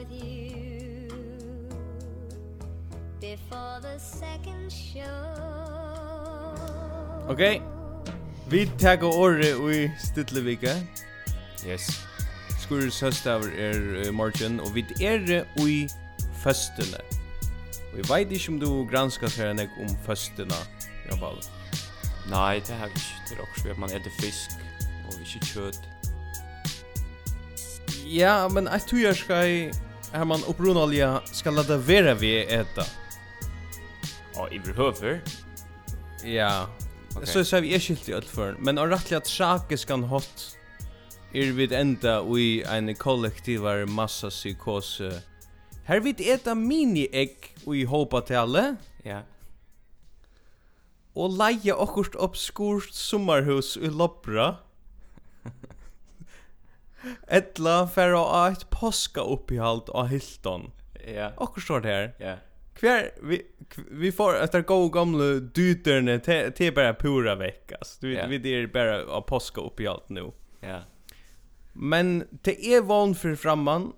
with you Before the second show. Okay Vi tega året i Stidlevika Yes. Skurris høstaver er uh, morgen Og vi er i føstene Og jeg vet ikke om du granskar seg enn om føstene Jabal Nei, det er ikke. Det er også at man etter fisk Og ikke kjøtt. Ja, men jeg tror jeg skal är man upprunaliga skal lade vera vi eta. Ja, i behöver. Ja. Okay. Så så vi är skilt i allt för, men har rättligt att kan hot er vid enda i en kollektivar massa psykose. Här vid äta mini-ägg i hopatelle. Ja. Og leie okkurt obskurt sommarhus i Lopra. Ja Etla fer og eitt påska upphalt av Hilton. Ja. Akkurat står det her. Ja. Kvar vi vi får efter go gamla dyterne till te bara pura veckas. Du vet vi det är bara av påska upphalt nu. Ja. Men det är van för framman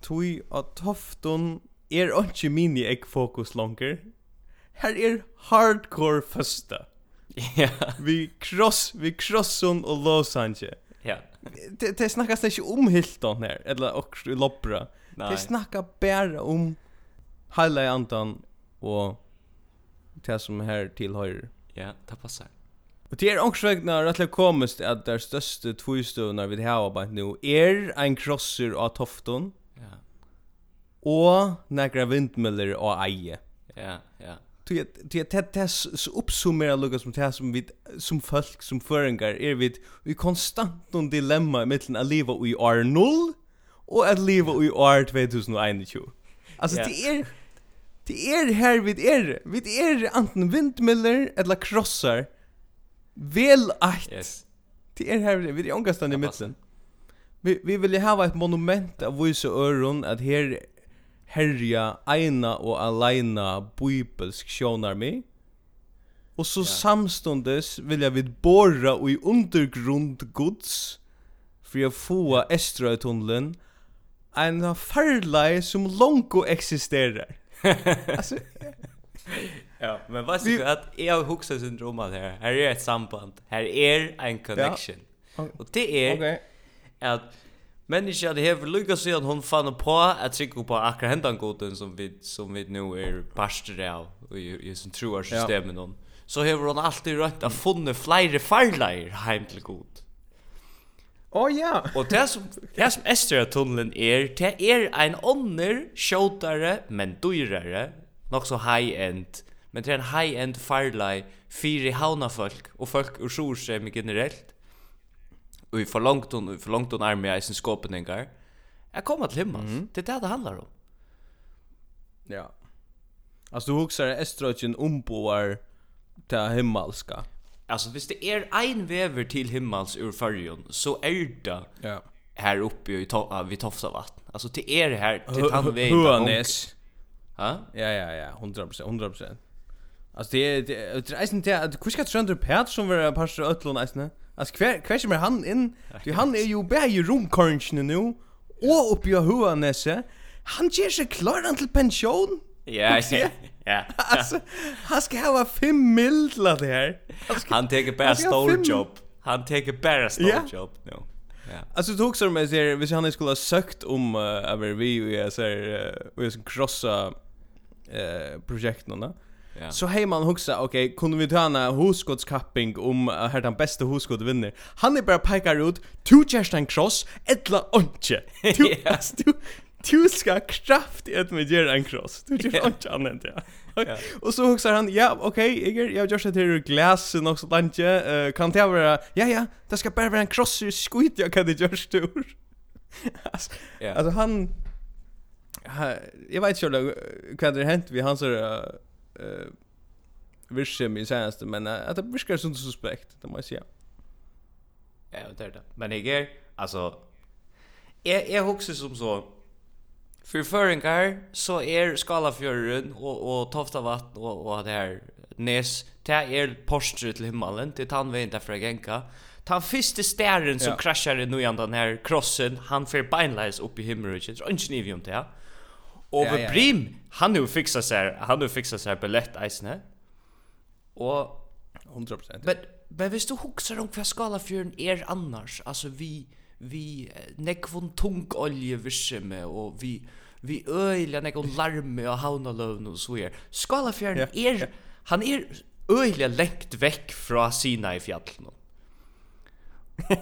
tui at tofton er onki mini ek fokus longer. Her er hardcore fasta. Ja. Vi cross, vi crosson og Los Angeles. Ja det det snackas inte om Hilton här eller och Lobra. Det snackar bara om Halla Anton och det som här tillhör. Ja, det passar. Och det er også vegna rettelig komist at der største tvistøvna vi har bara nu är en krosser av tofton ja. Och några vindmöller av eie. Ja, ja. Ty det det så uppsummera lukka som det som vi som folk som föringar er vi vi konstant någon dilemma mellan att leva i år 0 och att leva i år 2021. Alltså det är det är här vid är. Vid är antingen vindmiller eller krossar. Väl att. Yes. Det är här vid er ångastan i mitten. Vi vi vill ju ha ett monument av vissa öron att här herja eina og alaina bibelsk sjónarmi. Og så ja. samstundes vilja vid borra og i undergrund gods for å få estra i tunnelen en farlei som longo eksisterar. altså, ja, men vad ska att jag huxar syndromat här. Här är ett samband. Här är en connection. Ja. Och det är okay. att människa det här lyckas så att hon fann på att trycka på akra händan goden som vi som vi nu är pastor av i i sin troar systemen hon. Så har hon alltid rätt att funna flera farlar hem till god. Oh ja. Och det som det som Esther tunneln är det är en onner skjutare men dyrare, nog så high end. Men det är en high end farlar för hauna folk och folk ur sjö generellt och i för långt och för långt och närmare i sin skåpningar. Jag kommer till himmel. Mm. Det är det det handlar om. Ja. Alltså du huxar estrogen omboar till himmelska. Alltså visst det är en väver till himmels ur färgen så är det. Ja. Här uppe i to vid Tofsa vatten. Alltså till er här till Tandvägen. Hönes. Ja? Ja ja ja, 100%, 100%. Alltså det är det är inte det att ska Trönder Pert som var pastor Ötlon nästan. Alltså kvar kvar som är han in, du han är ju bär ju rumkornchen nu och upp ju huanesse. Han ger sig klar till pension. Ja, ja. Ja. Alltså, han ska ha fem mil det här. Han tar bara stor jobb. Han tar bara stor jobb nu. Ja. Alltså du också med sig, hvis han skulle ha sökt om över vi och jag säger och jag ska krossa eh projekten då. Yeah. Så hej man huxa, okej, okay, kunde vi ta en huskottskapping om uh, här den bästa huskott vinner. Han är bara pekar ut two Kerstin Cross ettla onche. Du du du ska kraft i ett med ger en cross. Du gör yeah. onche annat ja. Yeah. Och så huxar han, ja, okej, okay, jag har gjort det till glas och något sånt uh, kan det vara, ja ja, det ska bara vara en cross i skit jag kan det görs stor. alltså, yeah. alltså han Ha, jag vet inte hur det har hänt vid hans uh, eh virsem i senaste men att det virkar som suspekt det måste jag. Ja, det är det. Men jag är alltså jag jag huxar som så för föringar så är Skalafjörren och och Toftavatt och och det här Nes det är postret till himmelen till tanvägen där för genka. Ta första stjärnan som ja. kraschar i nu den här krossen han för beinleis upp i himmelriket. Så inte ni om det. Ja? Ove ja, ja. Brim, han nu fixar sig, han nu fixar sig billett eisne. Och 100%. Men men visst du huxar om för skala för en är annars. Alltså vi vi nekvon tung olje virsme och vi vi öliga nekvon larme och hauna lövn och så är. Skala för en ja. är han är öliga lengt veck från sina i fjällen.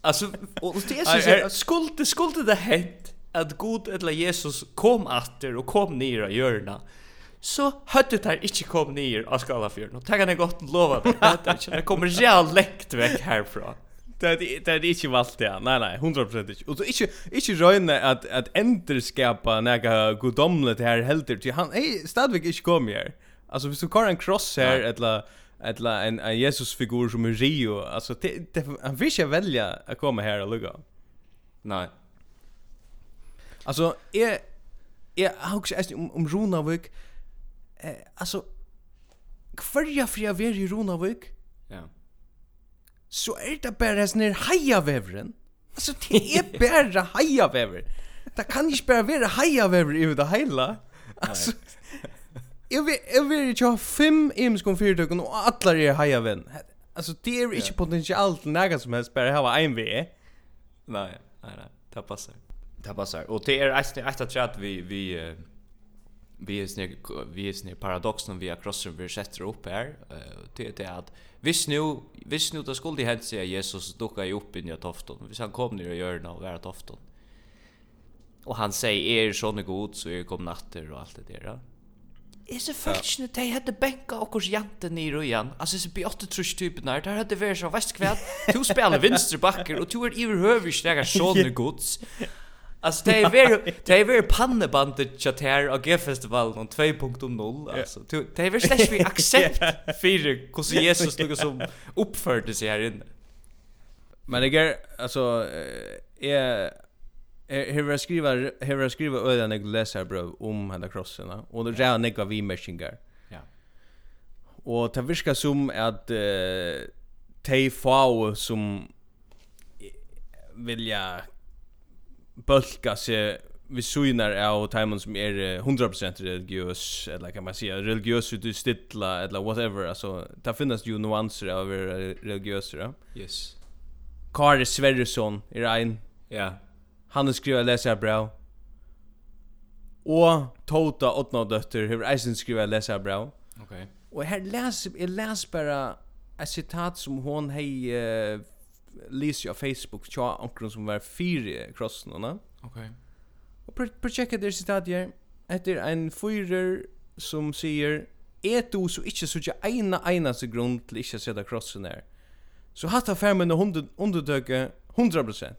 Alltså och det är så skuld det skuld det hänt at Gud eller Jesus kom atter og kom ner av hjørna, så høttet der ikke kom ner av skalafjøren. Og det kan jeg godt lova det. Det kommer real lekt vekk herfra. Det er, det er ikke valgt, ja. Nei, nei, 100% ikke. Og så ikke, ikke røyne at, at enderskapa nega godomlet her helter til han, Hej, stadvik ikke kom her. Altså, hvis du kar en cross her, eller eller en, en Jesus-figur som er Rio, altså, det, det, han vil ikke velja å komme her og lukka. Nej. Alltså är är också om om Runavik eh alltså kvarja fria ver i Runavik. Ja. Så är det bara sån här haja vävren. Alltså det är bara haja väver. Det kan inte bara vara haja väver i det hela. Alltså Jag vill jag vill ju ha fem ims kom fyra och alla är haja vän. Alltså det är inte potentiellt näga som helst bara ha en V. Nej, nej, nej. Det passar. Det passar. Och det är ett ett att chat vi vi vi är snä vi är snä paradoxen vi har crossar vi sätter upp här. Det är att Vis nu vis nu det skulle hänt sig Jesus dukar ju upp i nya tofton. Visst han kom ner och gör det och vara tofton. Och han säger er sån god så är kom natter och allt det där. Är så fullt nu de hade bänka och kurs jante ner och igen. Alltså så blir åtta trusch typen där. Där hade vi så väst kväll. Du spelar vänsterbacker och du är i hövig stäga sån gods. Alltså det är väl det är väl pannebandet chatter och ge festivalen om 2.0 alltså det är väl slash vi accept för hur så Jesus tog som uppförde sig här inne. Men det är alltså är Här jag skriva här jag skriva ödan jag läser bro om hela krossen och det är några vi meshingar. Ja. Och det viskar som att eh uh, som vilja bulka sig vi synar av timon som är 100% religiös eller kan man säga religiös du stilla eller whatever alltså det finns ju nuanser av religiösa. Ja? Yes. Karl Sverrisson är en. Ja. Han har skrivit läsa bra. Og Tota Otna døtter har eisen skriva lesa bra. Ok. Og her les, jeg les bare et sitat som hon hei uh, lyser jag Facebook tja omkring som var fyra krossen Okej. Okay. Och på på checka citat sitter där efter en fyrer som säger är du så inte så jag ena ena så grund till inte sätta krossen där. Så hatta färmen och hunden underdöke 100%.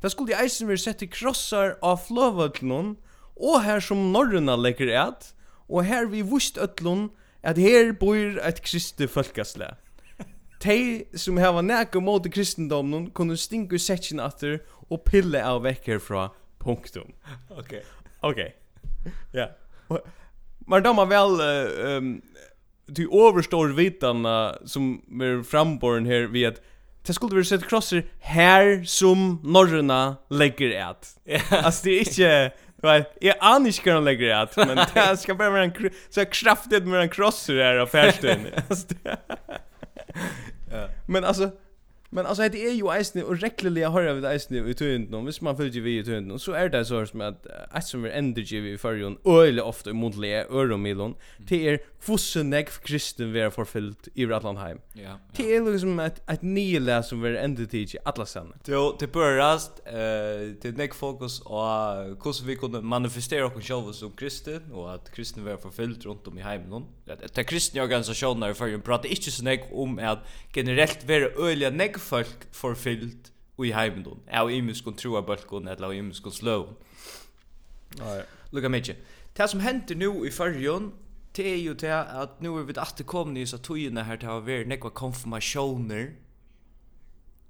Det skulle jag eisen vi sett i krossar av flövötlun och här som norrna lägger ät och här vi vust ötlun at her bor et kristi folkasle. Tei som hava nekka mot kristendomen kunne stinga setjen atter og pille av vekk herfra, punktum. Ok. Ok. Ja. Yeah. Men da man vel, uh, um, du overstår vitanna som er framborn her vi at Det skulle vi sett krosser her som norrna legger et. Alltså det är inte Right. Jag anar inte kan lägger det men det ska bara vara en så kraftigt med en crosser här av färsten. Men alltså Men alltså det är ju eisne och har jag vid eisne i tunden och hvis man följer vi i tunden så är det så som att att som är energy vi för ju öle ofta i modliga öromilon till er fossenägg kristen vara förfyllt i Ratlandheim. Ja. Det är liksom att att ni läs som är ända i alla sen. Jo, det börjast eh det nägg fokus och hur vi kunde manifestera oss själva som kristen och att kristen var förfyllt runt om i hemmen. Det är kristna organisationer för ju pratar inte så nägg om att generellt vara öle nägg folk förfyllt i heimen av imiskon troa balkon eller av imiskon sløv Nei. Lukka mykje. Det som händer nu i fyrjon, det er jo det at nu er vi alltid kommet i så tøyene her til å være nekva konfirmasjoner.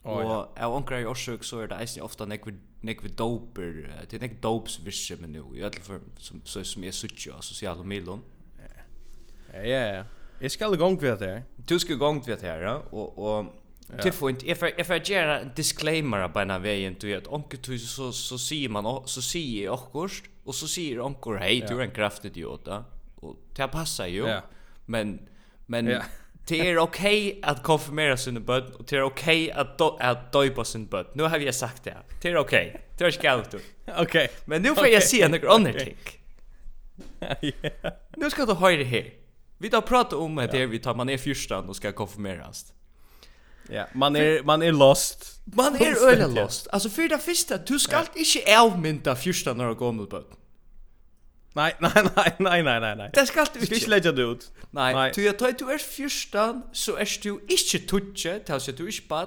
Oh, og ja. av onkra i årsøk så er det eisen ofta nekva, nekva doper, det er nekva dopsvirse men nu, i alle form, som, så, som er suttje av sosiale milon. Ja, ja, ja. Jeg skal i gang ved det her. Du skal i gang ved det her, ja. Og, og Till för inte if if I ger en disclaimer på ena vägen till att onkel tu så så ser man så ser jag också och så ser onkel hej du är en kraftig idiot och det passar ju men men Det är okej att konfirmera sina bud och det är okej att do, att döpa sin bud. Nu har jag sagt det. Det är okej. Det är skallt. Okej. Men nu får jag se några andra ting. Nu ska du höra här. Vi tar prata om det vi tar man är fyrstan och ska konfirmeras. Ja, man är man är lost. Man är öle lost. Altså för det första, du skal ja. inte avmynda första når du går med bot. Nej, nej, nej, nej, nej, nej, nej. Det ska inte Ikke lägga det ut. Nei, nei. du jag tror du er första så er du ikke inte tutche, tills du ikke bad.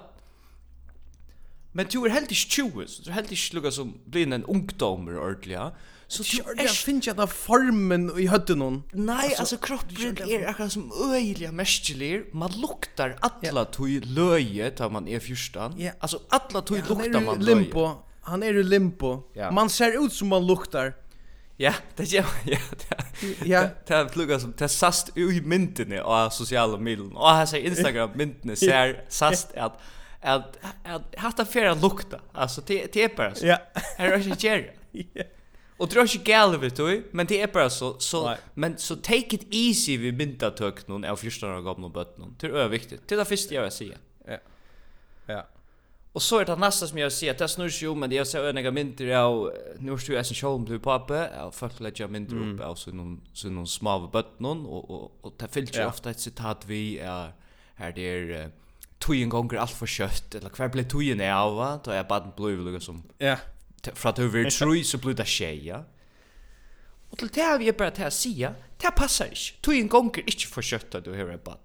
Men du er helt ikke 20, så du er helt ikke lukka som blir en ungdommer ordentlig, Ja. Så du är finns jag där formen i hötten hon. Nej, alltså kroppen är akkurat som öjliga mestelig. Man luktar alla tog løye til man är fyrstan. Ja. Alltså alla tui luktar man løye. Limpo. Han är i limpo. Man ser ut som man luktar. Ja, det gör ja. Ja. Det pluggar som det sast i myndene av sociala medier. Och här ser Instagram myndene ser sast att att att hatta färra lukta. Alltså det det är bara så. Ja. Här är det Ja. Och det är inte gärna vet du, men det är bara så, så Nej. men så take it easy vid myndatök någon av första några gamla bötten. Det är viktigt. Det är det första jag vill säga. Ja. Ja. Och så är det nästa som jag vill säga, det snurrar sig om, men jag ser öniga mynter av, nu är det en själv du pappa, och folk lägger mynter upp av någon små bötten, och, och, och det fyllt ju ofta ett citat vi är, här det är, tog en gånger allt för kött, eller kvar blev tog en av, då är jag bara en blöjvluga som... Ja fra at over tru så blir det tjeja. Og til det har vi er bare til å sige, det passer ikke. Du en gong er ikke for kjøtt du har en bad.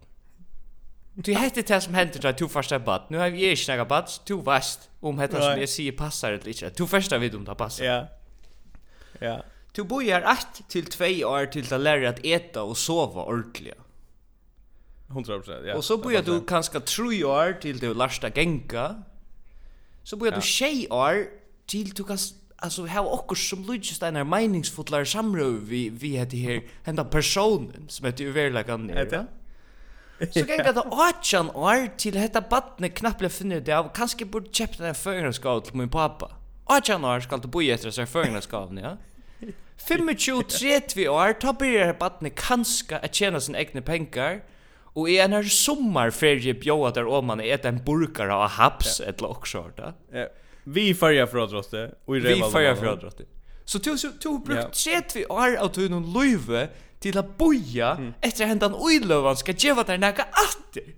Du heter det som hender da du først er bad. Nå har vi ikke noen bad, du vet om det som jeg sier passer eller ikke. Du først vet om det passer. Ja. Ja. Du bor her ett til tvei år til å lære at eta og sova ordentlig. 100%, ja. Og så bor du kanskje tre år til du lærte å genka. Så bor du tjej år Gil, du kan alltså ha också som Luigi där meningsfullare samrö vi vi heter här hända personen som heter ju väl lika ner. Ja. Så kan jag ta åtchan år till hetta knappt knapple finna det av kanske borde köpa en förgrundsgåva till min pappa. Åtchan år ska du bo i efter sig förgrundsgåvan, ja. 25-30 år, ta byrjar barnet kanska at tjena sin egne pengar, og i en her sommarferie bjóa der om man et en burkar av haps, et eller okksort, ja. Ja. Vi färja för att och i Vi färja för att Så du så du brukt 30 år av du någon löve till att boja mm. efter en oilövan ska geva dig näka åter.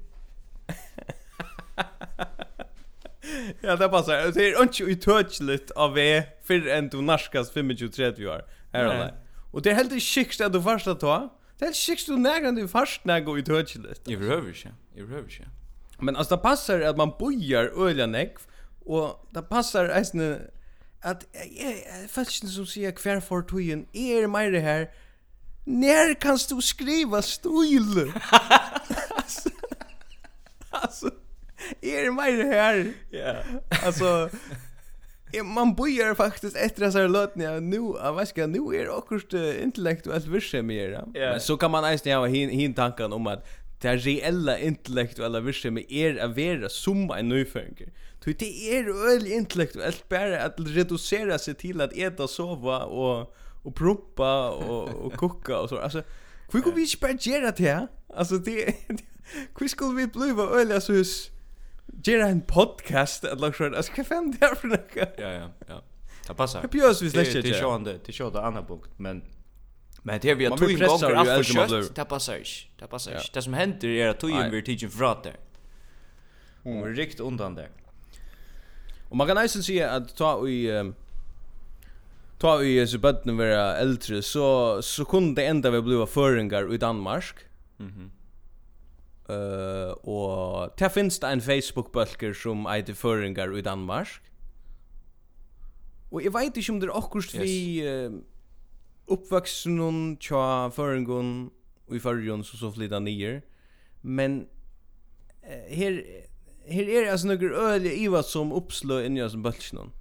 ja, det passar. Det är inte utöjligt av vi för en du narskas 25-30 år. Här och där. Och det är helt sjukt att du först att ta. Det är sjukt du nägra du först när går utöjligt. Jag behöver inte. Jag behöver inte. Men alltså det passar att man bojar öliga näck Og det passar eisne at falsken som sier hver for tøyen er meire her Nær kan du skriva stil? Alltså er meire her. Ja. Alltså man bojar faktiskt efter så här låtna nu, jag vet inte, nu är det också intellektuellt virke mer. Men så kan man nästan ha hin, hin tanken om att det reella intellektuella virse med er att vara som en nyfönger. Tui det er øyelig intellektuelt bare at reducera seg til at eta, sova og, og prumpa og, og kukka og så. Altså, hvor kunne vi ikke bare gjøre det her? Altså, det, hvor skulle vi bli blive øyelig, altså, gjøre en podcast eller noe sånt? Altså, hva faen det er for noe? Ja, ja, ja. Det passar. Det björs vi släcker. Det är sjönde, det sjönde andra punkt, men men det vi att tog igång för att kött. Det passar inte. Det passar inte. Det som händer är att tog in vi tidsen från där. Hon är rikt undan där. Och man kan nästan se att ta i um, ta i så bötten vara äldre så så kunde det enda vi blåa föringar i Danmark. Mhm. Eh och där finns det en Facebook bulker som heter föringar i Danmark. Och jag vet inte om det är akkurat vi yes. uh, uppvuxen någon tja föringon och i förrjon så så flyttar ner. Men uh, her her er altså noen øyelig iva som oppslå inni oss bølsen.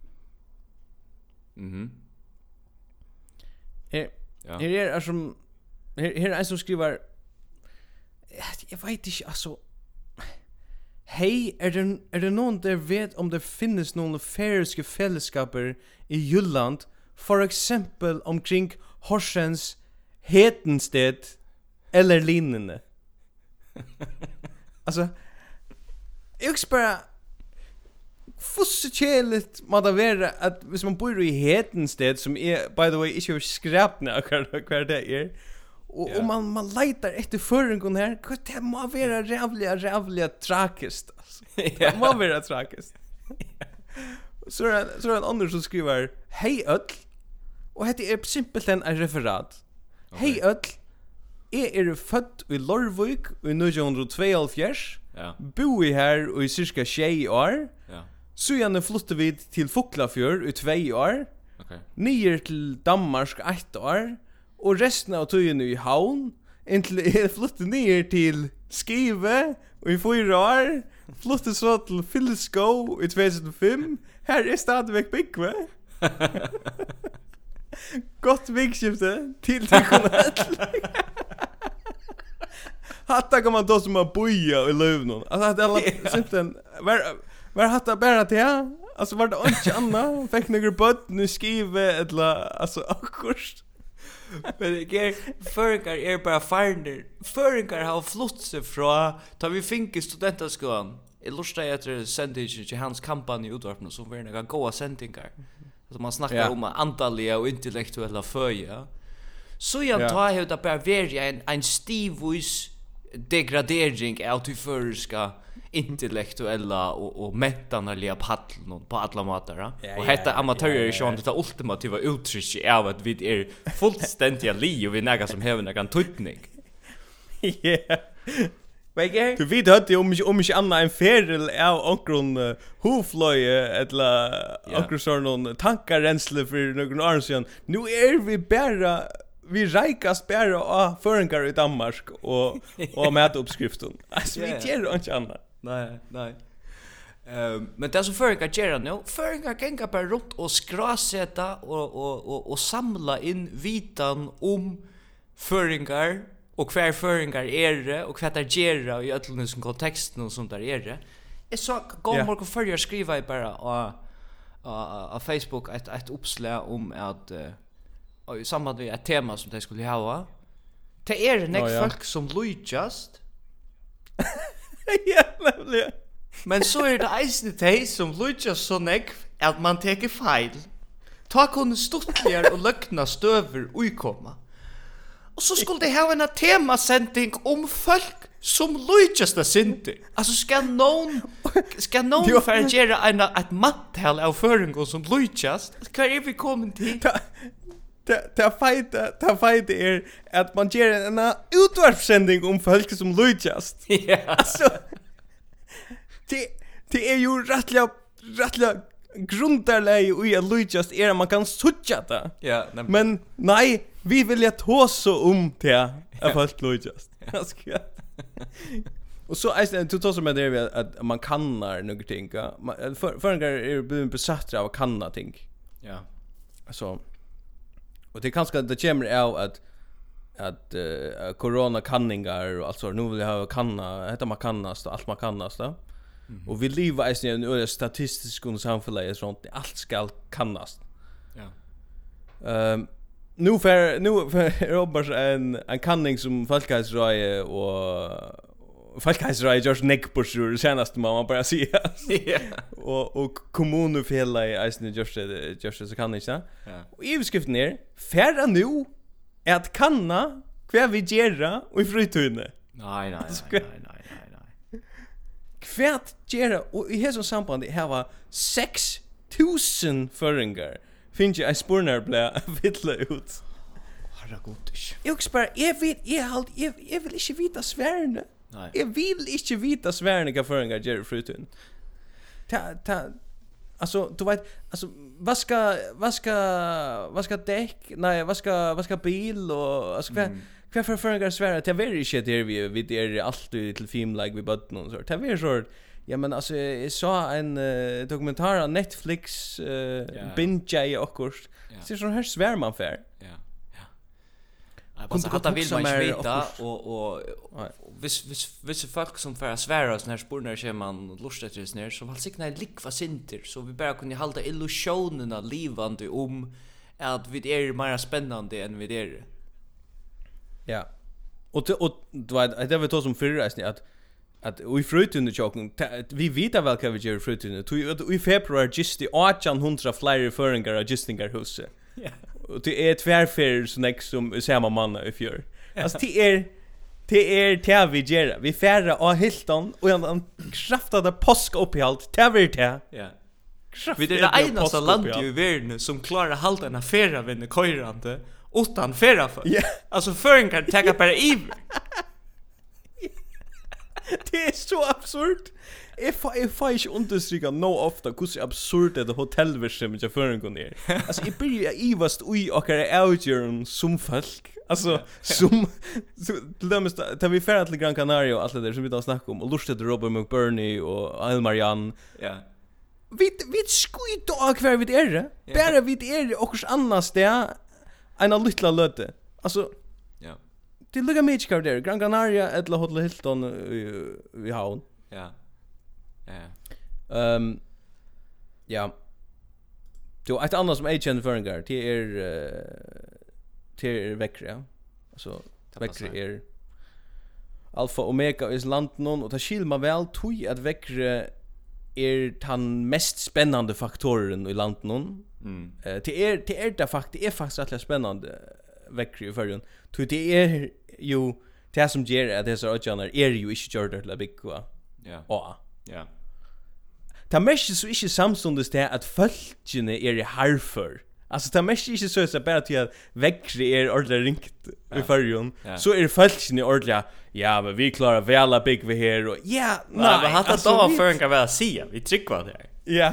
Mhm. Her, ja. her er altså, her, her er en som skriver, jeg vet ikke, altså, Hei, er det, er det noen der vet om det finnes noen færiske fellesskaper i Jylland, for eksempel omkring Horsens, Hetensted eller lignende? altså, Jag också bara Fusse kjeligt må det være at hvis man bor i heten sted, som er, by the way, ikke er skrapne av hver, hva det er, og, yeah. og man, man leitar etter føringen her, det må være rævlig, rævlig trakist, altså. Det må være trakist. så er det en annen som skriver, hei ødl, og dette er simpelt en referat. Okay. Hei ødl, jeg er født i Lorvøk i 1972, Ja. Bo i her og i cirka 6 år. Ja. Så gjerne flyttet vi til Fuklafjør i 2 år. Okay. Nyer til Danmark 1 år. Og resten av tøyen i havn. Inntil jeg flyttet nyer til Skive i 4 år. Flyttet så til Fyllesko i 2005. Her er stadigvæk byggve. Godt byggskifte til til Konrad. Hatta kan man då som man boja i lövnon. Alltså att alla synten var var hatta bara till ja. Alltså var det inte anna fick några bött nu skrive eller alltså akkurst. Men det är förkar är bara farner. Förkar har flott sig från ta vi finke studentaskolan. Jag lustar jag till sendingen till hans kampanj i utvarpen som var några goa sendingar. Alltså man snackar ja. om antaliga och intellektuella föja. Så jag tar ja. hur det bara en, en stivvis degradering av till förska intellektuella och och metanaliga paddeln på alla matar. Ja, ja, och hetta amatörer är ja. inte det ultimativa uttrycket av att vi är fullständiga li och vi näga som häver någon tutning. Ja. Vad? Du vet hade om mig om mig annan en färdel av onkron hoflöje eller onkron sån tankar rensle för någon arsen. Nu är vi bara vi räkast bara av föringar i Danmark och och med uppskriften. Alltså vi gör inte annat. Nej, nej. Ehm men det som föringar gör nu, föringar gänga bara runt och skraseta och och och och samla in vitan om föringar och kvar föringar är det och kvar det gör i öllnus som kontexten och sånt där är det. Jag så går man morgon förr skriva i bara och av Facebook ett ett uppslag om att uh, och i samband med ett tema som de skulle ha. Det är näck oh, ja. folk som lojast. ja, nämligen. Men så är det eisen de som lojast så näck att man tar fel. Ta kunde stuttligar och lökna stöver och ikomma. Och så skulle det ha en temasending om folk som lojast det synte. Alltså ska någon ska någon förgera en ett mattel av föringen som lojast? Ska är vi kommen till? ta fight ta fight är att man ger en utvarpsändning om folk som lutjast. Ja. Alltså det det är ju rättliga rättliga grundarläge och att lutjast är man kan sucha det. Ja, men nej, vi vill ju ta så om det att folk lutjast. Alltså. Och så är det totalt som det är att man kannar några ting. För förrän är det besatt av kanna ting. Ja. Alltså Och det kanske det kommer av att att uh, corona kanningar och alltså nu vill jag ha kanna heter man kannast allt man kannast då. Mm. Och vi lever i en öre statistisk och samhälle sånt allt ska kannast. Ja. Ehm um, nu för nu för Robert en en kanning som folkhälsorådet och Folk heiser just Josh Neckbursur, senast man man bara säga. Och och kommunen fela i Eisen Josh Josh så kan inte. Och i beskriften är färra nu är att kanna kvar vi gera och i fritiden. Nej nej nej nej nej. Kvärt gera och i hesson samband det här var 6000 föringar. Finns ju en spurnar blä vittla ut. Herregud. Jag spär, jag vet, jag halt, jag, jag vill inte vita svärne. Nei. Jag vill inte vita hva för en i Frutin. Ta ta Alltså du vet alltså vad ska vad ska vad ska däck nej vad ska vad ska bil och alltså kvar mm. kvar för förringar svära till very shit där vi vi det är alltid till film like vi button och så. Det är så Ja men alltså jag sa en uh, dokumentär på Netflix uh, yeah. binge jag och kurs. Yeah. Så sån här svär man för. Kunde du vill man inte veta och och vis vis vis folk som för svära oss när spurnar kör man lust efter oss ner så väl signa likva sinter så vi bara kunde hålla illusionerna livande om att vi är mer spännande än vi är. Ja. Och och du vet det var då som förra är att at vi frutun i tjokken, vi vita vel hva vi gjør i frutun, i februar i 800 flere føringar av gistingar huset. Ja. Och det är tvärfer så näck som samma man i fjör. Alltså det är det är det vi gör. Vi färra av Hilton och en, en kraftade påsk upp i allt. Det är det. Ja. Vi är det enaste så land i världen som klarar halta en affära vänner kojrande utan färra för. Ja. Alltså fören kan ta bara i. Det är så absurt jag får jag får inte understryka no ofta hvordan absurd det hotellversen med føringen er. Alltså jeg blir jag ivast ui och är outjern som folk. Alltså som till dem där vi färd till Gran Canaria och allt det där som vi då snackar om och lustet Robert McBurney och Al Marian. Ja. Vi vi skuit då kvar vid er. Bara vid er och annars där en liten löte. Alltså Ja. Det lukar mig kvar där Gran Canaria eller Hotel Hilton i, i havn. Ja. Ja. Ehm ja. Du ett annat som Agent det är er till er veckre, ja. Alltså veckre er Alfa Omega is landen och det skil man väl tog att veckre er den mest spännande faktoren i land någon. Mm. Eh uh, till er till er det faktiskt är faktiskt rätt spännande veckri i förrun. Tog det är ju det som ger att det så att är ju inte gjort det big va. Ja. Ja. Ja. Ta mestis så ikkje samstundes til at fölkjene er i harfur. Alltså ta mestis ikkje så at bara til at vekkri er ordentlig ringt ja. i fyrjon. Ja. Så er fölkjene ordentlig, ja, men vi klarar vela big vi her, og ja, nei. Ja, hatta hatt at da før en kan være sia, vi tryggva det her. Ja,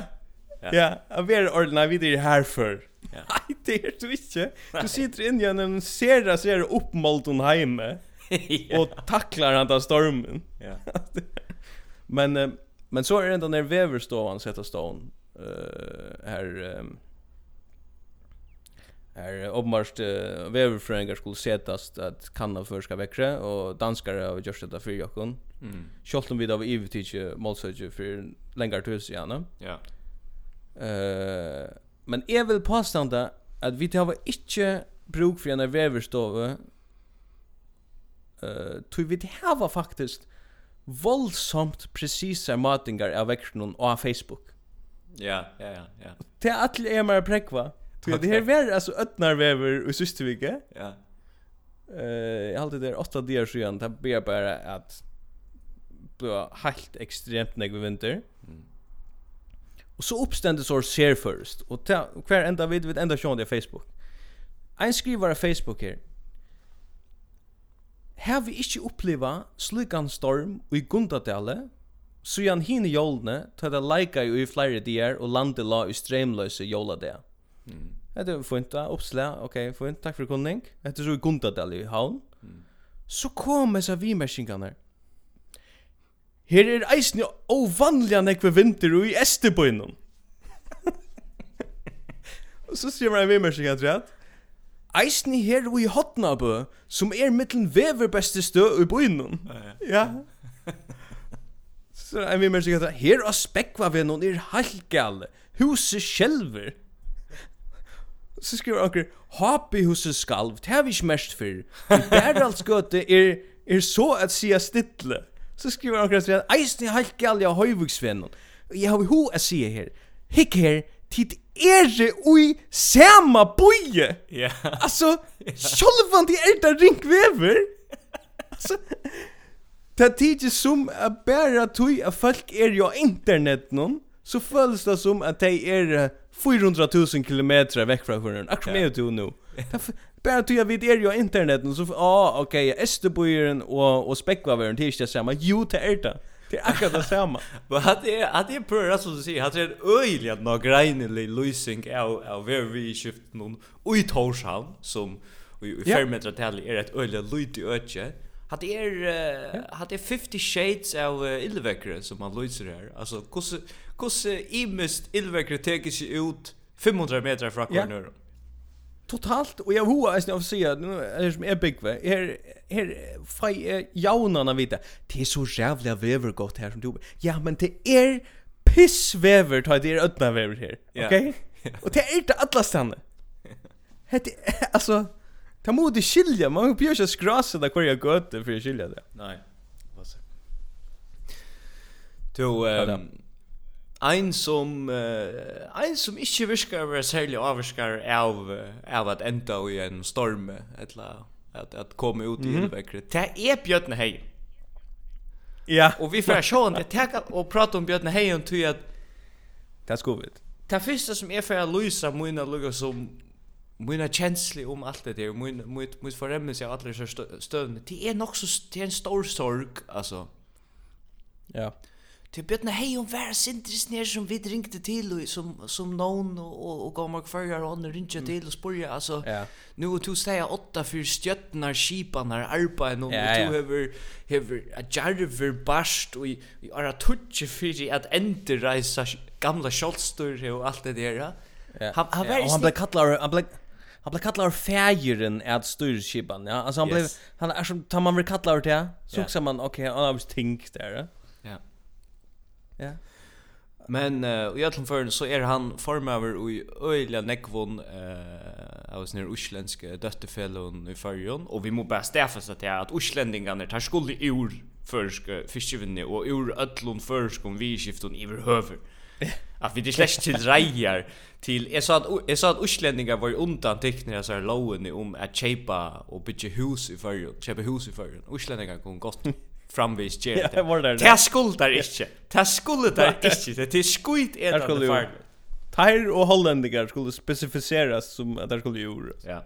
ja, vi er ordentlig, vi er harfur. Ja. Nei, det er du ikke. Du sitter inn igjen en sera, sera oppmålt hun heime, og taklar han ta stormen. Ja. Men eh, men så är det ändå när Weverstovan sätter stone eh här um, här uppmarsch uh, Weverfrängar skulle sättas att kanna förska väckre och danskare har gjort detta för Jakob. Mm. Scholten vid av evigt målsöke för längre tid gärna. Ja. Eh men är väl påstående att vi tar inte bruk för en väverstove. Eh uh, tror vi det här var faktiskt voldsomt precisa matingar av vektorn och Facebook. Ja, ja, ja, ja. Det är att är mer prekva. Du det här var alltså öppnar väver i sista vecka. Ja. Eh, jag hade det åtta dagar sedan det ber bara att blå helt extremt när vi vinter. Mm. Och så uppständes så ser först och kvar ända vid vid ända sjön det Facebook. Ein skriver på Facebook här har vi ikke oppleva slukan storm i Gundadale, så jan hine jolene, tar det leika i flere dier, og landet la i streimløse joladea. Mm. Det er fint da, oppsla, ok, fint, takk for kunning. Etter så i Gundadale i havn. Mm. Så kom jeg disse vimersingene. Her er eisne ovanlige nekve vinter og i Estebøynen. og så skriver jeg vimersingene til at, eisen her og i Hotnabø, som er mittlen vever beste stø i byen. Ja. Så jeg vil mer sikkert, her og spekva vi noen er halvgale, huset sjelver. Så skriver anker, hapi huset skalv, det har vi ikke mest for. I Bæraldsgøte er, er så at sia stittle. Så skriver anker, eisen i halvgale av høyvuksvennen. Jeg har vi ho at sia her. Hikk her, tid er det ui sama boie. Ja. Yeah. Altså, sjolvan de er der ringvever. Altså, det tidsi som er bæra tui at folk er jo internet noen, så føles det som at de er 400.000 kilometer vekk fra hverandre. Akkur med du nu. Bara tog jag vid er ju internet så ja ah, okej okay, Österbojen och och Speckvavern tills jag samma jo till er det. Det är akkurat det samma. Men att det är att det är på som du säger, att det är öjligt att några grejnelig lösning av av very shift någon i Torshavn som i fermentra tal är ett öjligt i ötje. Att det är att det är 50 shades av uh, illväckare som man löser här. Alltså hur hur imist illväckare tar sig ut 500 meter från kvarnen totalt och jag hoa är snäv säga nu är det som är big va här här fri jaunarna vita det är så jävla väver gott här som du ja men det är pissväver tar det är öppna väver här okej och det är inte alla stanna det alltså ta mod i skilja man blir ju skrasa där kvar jag gott för skilja det. Nej vad så Du, ehm Ein som uh, ein som ikkje virkar vera særlig avskar av av at enda i en storm etla at at koma ut i mm -hmm. Det er Bjørn Hei. Ja. Og vi får sjå det tek og prata om Bjørn Hei og tøy at Det skal ta Det første som er for å lyse mine lukker som mina kjensli om alt det där min mitt mitt förrämmes jag alla så stövn det er nog så det er en stor sorg altså. ja Til Björn hei och vär sintris ner som vi ringte til og som som någon og og, og mig kvarjar og andre ringte til og spurja altså. Ja. nu to säga åtta för stjötnar skiparna arbetar och ja, yeah. to hever hever a jarver bast og vi är att touch för at inte resa gamla skottstor og alt det der. Ja. Han han blev kallad han blev han blev kallad färjeren är styrskipan. Ja, alltså han blev han är som tar man väl kallad till så också man okej, han har visst tänkt där. Ja. Men uh, i allan förn så är han formöver i öjliga nekvon eh av sin usländska döttefällon i förjon och vi må bara stäfas att det att usländingarna tar skuld i ur förska fiskevinne och ur öllon förskom vi skifton i över att vi det släckt till rejer till jag sa att jag sa att uslänningar var undan tecknare så här lowen om att chepa och bygga hus i förjon chepa hus i förjon uslänningar kom gott. framvis ger det. Det där skuldar inte. Det skuldar inte. Det är skit är det farlig. Tire och holländigar skulle specificeras som att det skulle göra. Ja.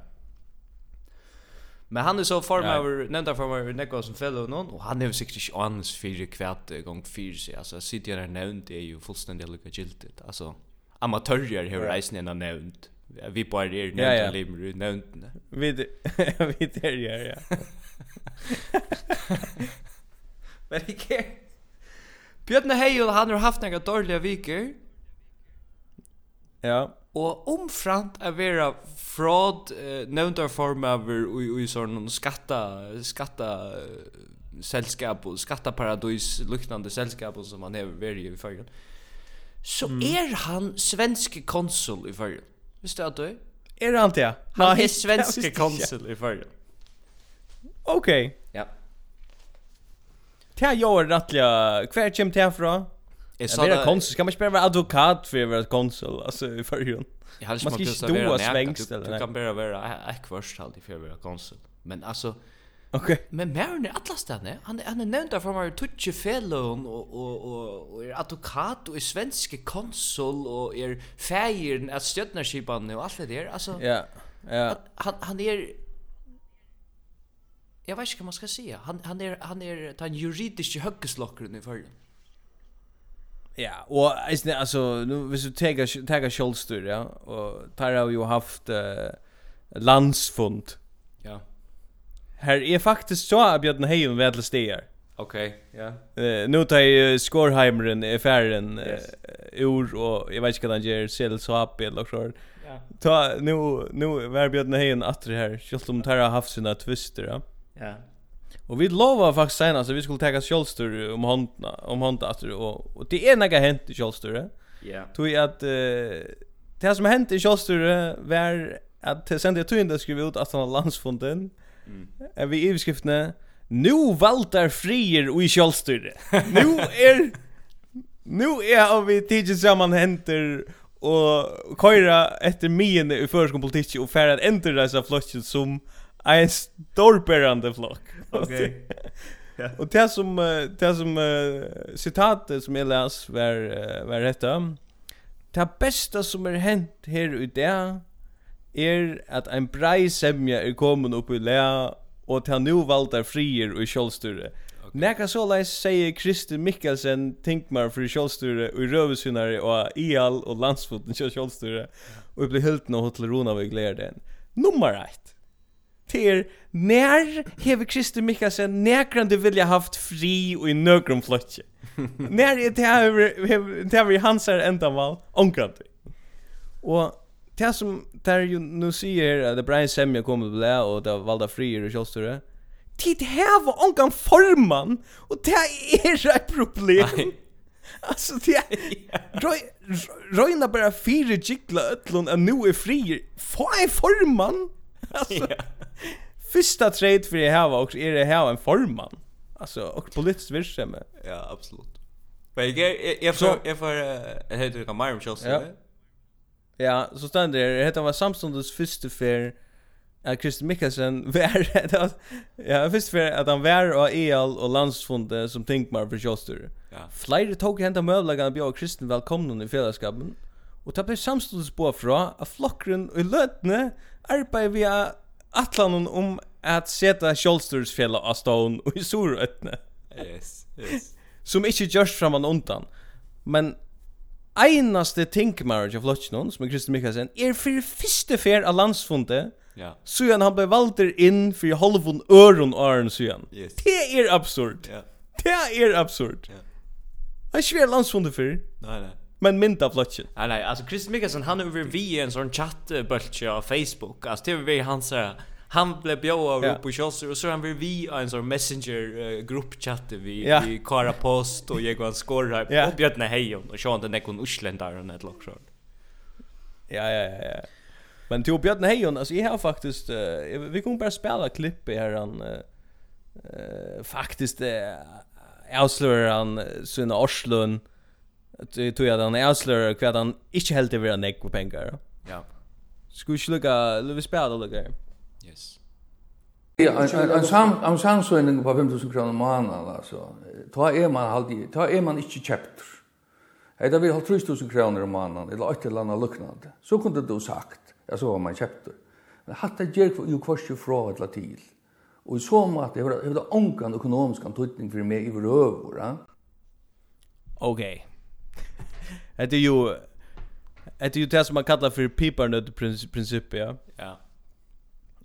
Men han är så form över nämnda form över som fellow någon och han er jo sikkert inte ans för kvart gång fyra sig alltså sitter där nämnt är ju fullständigt lukka giltigt alltså amatörer hur reisen är nämnt vi på er er ja, ja. limru nämnt vi vi där ja ja Men ikke. Bjørn Heil han har haft nekka dårliga viker. Ja. Og omframt er vera fraud uh, nevntar form av i, i sånn skatta, skatta uh, selskap og skattaparadis luknande selskap som han hever veri i fyrgen så mm. er han svenske konsul i fyrgen visst du at du er? Han det? Han Nei, er svenske konsul i fyrgen Okay. Ja Det gör rättliga kvar kem till från. Är så där konsul ska man spela advokat för vara konsul alltså i förhjul. Jag hade smakat så där. Du kan bara vara ekvörst halt i för vara konsul. Men alltså Okej. Okay. Men Maren är alla stanna. Han han är nämnd där från var fellon och och och och är advokat och är svensk konsul och är färgen att stödna och allt det där. Alltså Ja. Ja. Han han är jag vet inte vad man ska säga. Han han är han är den juridisk höggeslockaren i förr. Ja, och alltså nu hvis du ta tar Scholster, ja, och tar har ju haft uh, landsfund. Ja. Här är faktiskt så att Björn Heim väl stiger. Okej, okay, ja. Uh, nu tar ju Skorheimeren i färden yes. ur och jag vet inte vad han gör sel så eller så. Ja. Ta nu nu var Björn att det här, just om tar har haft sina twister, ja. Ja. Och vi lovade faktiskt sen alltså vi skulle ta Kjolstur om handen om handen att och, och det är några hänt i Kjolstur. Ja. Tog jag att uh, det som hänt i Kjolstur var att till sen det tog inte skrev ut att han landsfonden. Mm. Är vi i skriftne Nu valtar frier och i kjolstyr. nu är nu är av vi tidigt samman händer och köra efter mine i förskom politik och färd enter dessa flotchen som en storberande flock. Okej. Ja. Och det som det som uh, citatet som jag läs var uh, var detta. Det bästa som är hänt här ute är er att en brei semja er kommen upp i lä och ta nu valda frier och självstyre. Okay. Näka så läs säger Christer Mikkelsen Tinkmar för självstyre och rövsynare och IAL och landsfoten kör självstyre och blir helt nå hotell Ronavik lär den. Nummer 1 till när hever Kristi Mikkelsen näkrande vilja haft fri och i nögrum flotje. när är det här det här hansar ändamal onkrant. Och det som där ju nu säger att det Brian Semja kommer blä och det valda frier och kjolsture. Tid här var onkan forman och det är ett problem. Nej. Alltså det är... Röjna bara fyra jigla öllun att nu är frier. Få en forman. alltså, första trade för det här var också är det här en forman. Alltså och politiskt virksame. Ja, absolut. Men jag jag får jag får jag heter Ramiro Chelsea. Ja, så stannar det. heter var Samsungs första för att Christian Mikkelsen var ja, först för att han var och EL och landsfonde som tänkmar för Schuster. Ja. Flera tog hända möjligen att bjöd Christian välkommen i fällskapen. Och tappade samståndes på fra att flockren och lötne arbeid vi har atlanen om at seta Kjolstursfjella av stån og i Sorøtne. Yes, yes. Som ikke gjørs framan undan. Men einaste tinkmarriage av Lotchnon, som er Kristi Mikkelsen, er for fyrste fer av landsfundet, Ja. Så han blev valter inn för halvon øron åren sujan. Yes. Det er absurd. Ja. Det er absurd. Ja. Han svär landsfundet for. Nej nej men mynda flotchen. Nej nej, alltså Chris Mickelson han över vi en sån chattbultje av Facebook. Alltså det vi han så han blev bjöd av på Chelsea och så han blev vi en sån messenger uh, gruppchatte vi ja. vi kara post och jag går skorra ja. och Björn när hej och så han den någon uslendar och ett lockshot. Ja ja ja ja. Men till Björn Hejon, alltså jag har faktiskt uh, vi kommer bara spela klipp i här han uh, faktiskt uh, avslöjar han sina Orslund tog jag den avslöjar kvad han inte helt över en ekko pengar. Ja. Skulle ju lucka Lewis Bell lucka. Yes. Ja, en sam en samsöning på 5000 kr i månaden alltså. Ta är man alltid, ta är man inte köpt. Hetta vi har 3000 kr i månaden eller åt eller annat liknande. Så kunde du sagt, alltså var man köpt. Men hatta ger ju kvarst fra eller till. Och i så mått det har det onkan ekonomisk antydning för mig i rövor, va? Okej. Okay. Det är ju Det är ju det som man kallar för piparnöd princip, ja. Ja.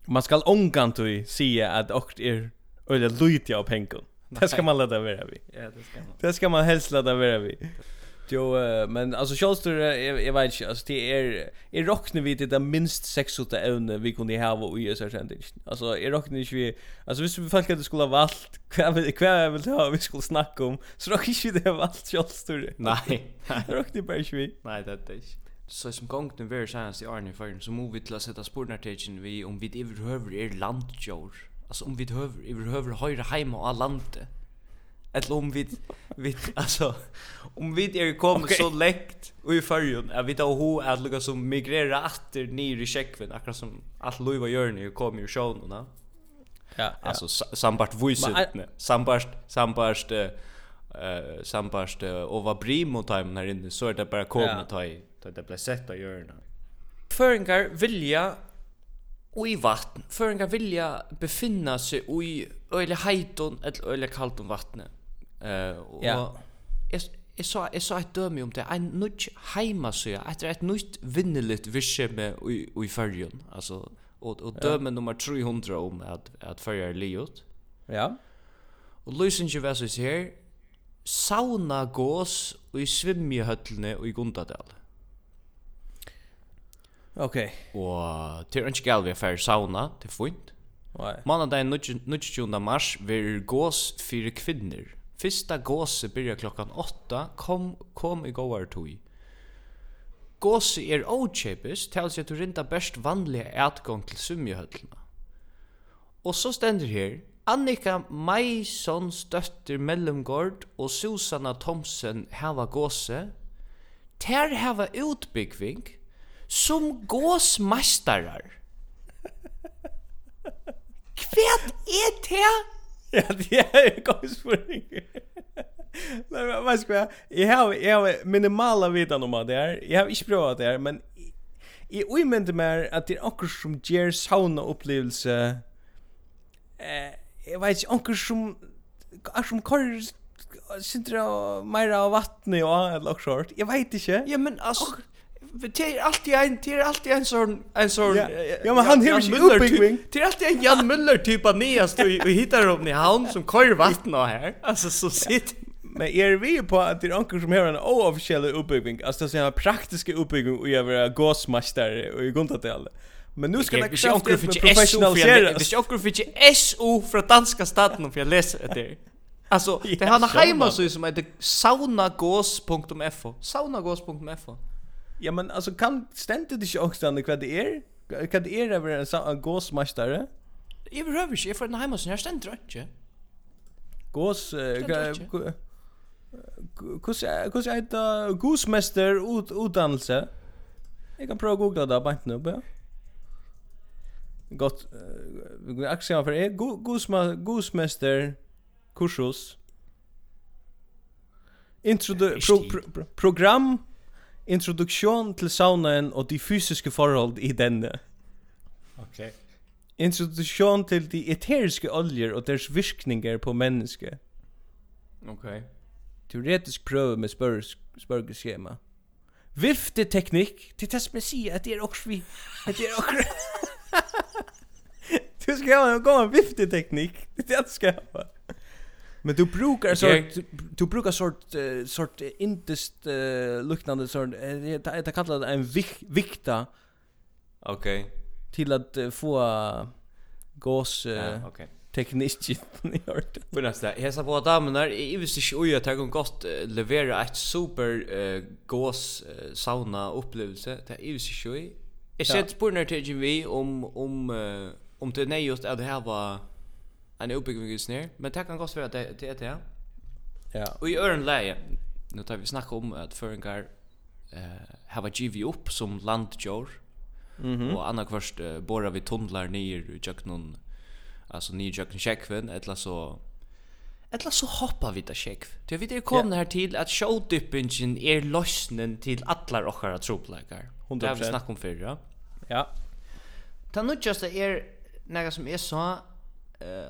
Man skal ångant och säga att åkt är eller lite av pengar. Det ska man låta vara vid. Ja, det ska man. Det ska man helst låta vara vid. Jo, uh, men alltså Scholster jag, jag vet inte alltså det är är rockne vi det minst sex åtta ävne vi kunde ha och i så sent. Alltså är rockne inte vi alltså visst vi folk att det skulle ha valt kvar kvar vill ha vi skulle snacka om så rock inte det valt Scholster. Nej. Rockne bara vi. Nej, det är inte. Så som gångt den very science i Arne förrän så move vi till att sätta spårnartigen vi om vi överhöver är landjord. Alltså om vi överhöver överhöver höra hemma och landet eller om vi vi alltså om vi är kommit okay. så läkt och i förrjun att vi tar ho att lukka som migrera åter ner i checkven akkurat som allt Louis gör nu kommer ju showen va Ja, alltså sambart vuiset sambart sambart eh uh, sambart uh, over brimo time här inne så är det bara komma ta i ta det blir sett att göra. Föringar vilja i vatten. Föringar vilja befinna sig i öle heiton eller öle kallt vattnet. Eh och Jeg så, jeg så et døme om det, en nødt heimasøya, etter et nødt vinnelitt virkjeme i, i fyrjun, altså, og, og døme nummer 300 om at, at fyrja er liot. Ja. Og løsningen var sånn her, sauna gås i svimmehøtlene i Gundadal. Ok. Og til ønske gal vi er ferdig sauna, til funnet. Mandag den 29. mars vil gås fire kvinner Fyrsta gåse byrja klokkan 8, kom, kom i gåar tog. Gåse er åkjepis, tals jeg at du rinda best vanlige atgång til sumjehøllene. Og så stender her, Annika Meisons døtter Mellumgård og Susanna Thomsen hava gåse. Ter hava utbyggving som gåsmeistarar. Kvært er det? Ja, det är en god spurning. Men vad ska jag? Jag har, jag har minimala vidan om det här. Jag har inte provat det här, men i omvänder mig att det är något som ger sauna-upplevelse. Eh, jag vet inte, något som... Något som kör sindra mera av vattnet och eller något short. Jag vet inte. Ja, men alltså det är alltid en det är alltid en sån en sån ja, ja men han har ju uppbyggning. Det är alltid en Jan Müller typ av nyast och vi hittar upp i havn som kör vatten och här. Alltså så sitt Men er vi på att det är anker som har en oofficiell uppbygging, alltså det är en praktisk uppbyggning och jag vill gasmästare och i grundatell. Men nu ska det kanske onkel för professionaliseras. Det är onkel för SO fra danska staten om jeg leser det. Alltså, det har en hemsida som heter saunagås.fo Saunagås.fo Ja, men alltså kan ständigt inte också när vad det är? Kan det är över en, en gåsmästare? Jag behöver inte, jag får den hemma sen, jag ständer inte. Gås... Hur ska jag gåsmäster ut, utdannelse? Jag kan prova att googla det bara inte nu, bara. Gott, vi går axiom för är gåsma, gåsmäster kursus. Introdu pro, pro, pro, program introduktion til saunaen og de fysiske forhold i denne. Ok. Introduktion til de eteriske oljer og deres virkninger på mennesket. Ok. Teoretisk prøve med spørgeskjema. Vifte teknikk. Det er det som jeg sier, at det er også vi. At det er også... du skal ha en god vifteteknikk. Det er det du skal ha. Men du brukar sort okay. du, du brukar sort uh, sort indist uh, liknande sort det uh, det kallas en vik, vikta. Okej. Okay. Till att uh, få uh, gås uh, ja, okay. tekniskt i ort. På nästa. Hesa på damerna i visst inte oj jag tar en gott uh, leverera ett super uh, gås uh, sauna upplevelse. Det är visst inte oj. Jag sett på när till vi om om uh, om det nej just att det här var en uppbygging i snär men det kan kosta vara det det ja ja och i örn läge nu tar vi snacka om att föringar eh har givet upp som landjord mm -hmm. och andra kvörst uh, borrar vi tunnlar ner i Jöknun. alltså ner i Jöknun checkven eller så Eller så hoppar vi där check. Du vet det kommer yeah. här till att showdippingen är lösnen till alla rockar troplekar. Hon har vi snackar om förra. Ja. Ta nu just är några som är så eh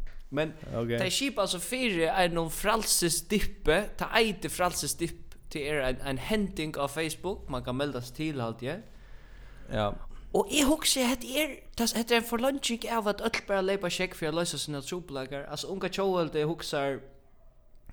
Men okay. det skipa alltså fyra är någon fralses dippe, ta ejte fralses dipp till er en, en henting av Facebook, man kan meldas till allt ja. Ja. Og jeg husker at er, det er en forlunching av at øll bare leipa sjekk for å løse sine trobelager. Altså, unga tjohelde, hugsar husker,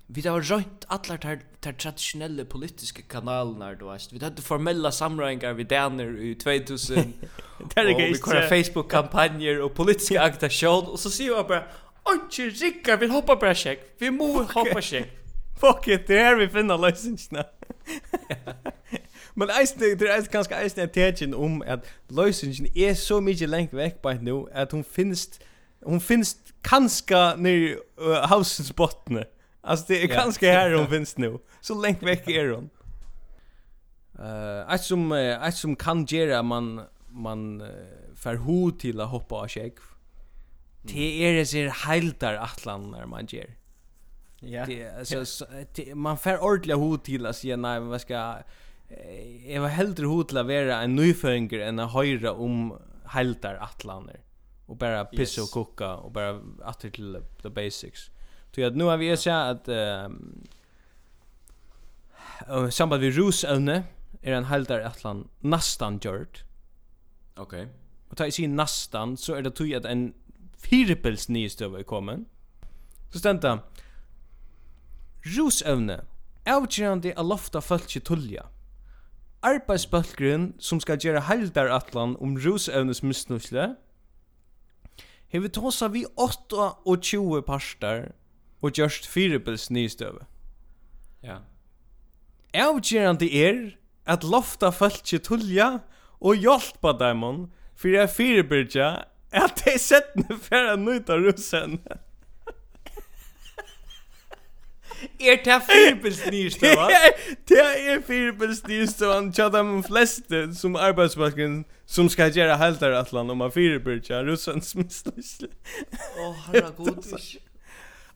vi har røynt allar tar, tar traditionelle politiske kanalene, du veist. Vi hadde formella samrøyngar vi daner i 2000, og vi kvar Facebook-kampanjer og politiske agitasjon, og så sier vi bare, ikke rikker, vi hoppa bare sjekk. Vi må hoppa sjekk. Fuck it, det er vi finner løsningene. Men eisne, det er ganske eisne er tegjen om at løsningen er så mykje lengt vekk bare nå at hun finnst, hun finnst kanska nir uh, hausens bottene. Altså det er kanska her hun finnst nå. Så lengt vekk er hun. Uh, eit som, uh, eit som kan gjøre man, man uh, fer ho til å hoppa av skjegg, Det er det ser heiltar atlan man ger. Ja. Det så, så det, man får ordliga hot till att säga nej, vad ska jag var hellre hot till att vara en nyfödinger än att höra om heldar atlaner och bara pissa yes. och koka och bara at till the basics. Så jag nu har vi sett att um, uh, samband vid rusövne är en heldar atlan nästan gjort. Okej. Okay. Och ta i sin nästan så är det tog att en firepels nystøve er kommet. Så stendte Rusevne, avgjørende er lofta følge tulja. Arbeidsbølgren som skal gjøre heildaratlan om rusevnes misnusle, hever tåsa vi 28 parster og gjørst firepels nystøve. Ja. Avgjørende er at lofta følge tulja og hjelpa dem for jeg at det är sett nu för att nöjta russen. Er det fyrpils nyrstøva? det er fyrpils nyrstøva tja de fleste som arbeidsmarken som skal gjøre helter atlan om a fyrpils russens mislyssle. Åh, oh, herra god.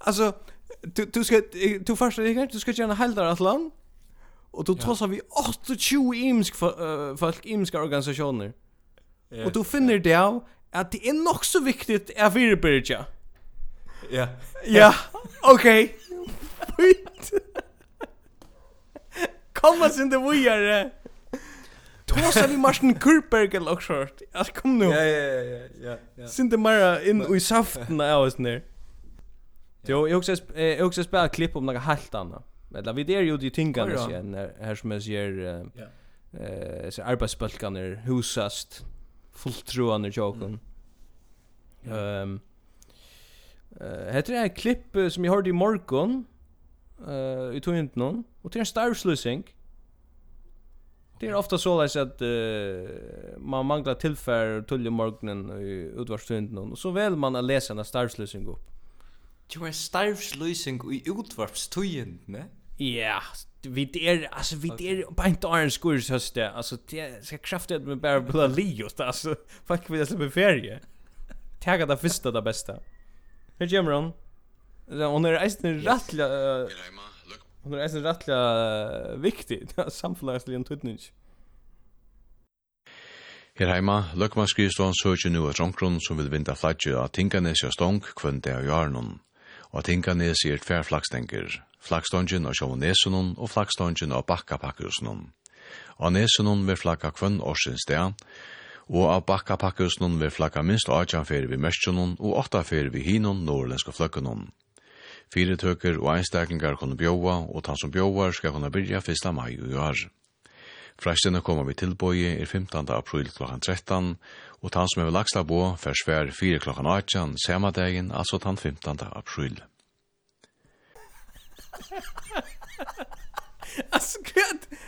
altså, du, du skal, du først, du skal gjøre helter atlan, og du trossar vi 28 imsk folk, imska organisasjoner. Og du finner det av att det är nog så viktigt att vi. Ja. Ja. Okej. Kom oss inte vidare. Tåsa vi Martin Kurberg eller något sånt. Kom nu. Ja, ja, ja, ja, ja. Sinte mera in i saften av oss ner. Jo, jag också jag också spelar klipp om något helt annat. Eller vi det är ju de tingarna sen här som jag ser eh så arbetsbalkaner husast fullt i tjokken. Mm. Um, uh, heter det här klipp som jag hörde i morgon uh, i tog inte någon och det är en starvslösning. Det är ofta så läs att uh, man manglar tillfär tull i morgonen i utvarstunden, och så väl man att läsa en starvslösning upp. Det var en starvslösning i utvarpstundet, ne? Ja, vi är alltså vi är på inte iron skurs det alltså det ska kraftigt med bara blå liot alltså fuck vi alltså med ferie. Tagga det första det bästa hur gör man hon är en rattla hon är en rattla viktig. Samfällagsligen tutnich Her heima, løkvanskristan søker nu et ronggrunn som vil vinda flagget av Tinkanesja stong kvønte av jarnon, og Tinganes er tverrflagstenker, flaggstången av sjånesunnen og flaggstången av bakkapakkusen. Og nesunnen vil flagga kvann årsins sted, og av bakkapakkusen vil flagga minst 18 fyrir vi mørkjunnen og 8 fyrir vi hinun norrlenska fløkkunnen. Fyretøker og einstaklingar kunne bjóa, og tan som bjóar skal kunne byrja 1. mai i år. Frestene kommer vi tilbøye er 15. april kl. 13, og tann som er ved Lagstabo, fer svær 4 kl. 18, samadegin, altså tann 15. april. Alltså gud.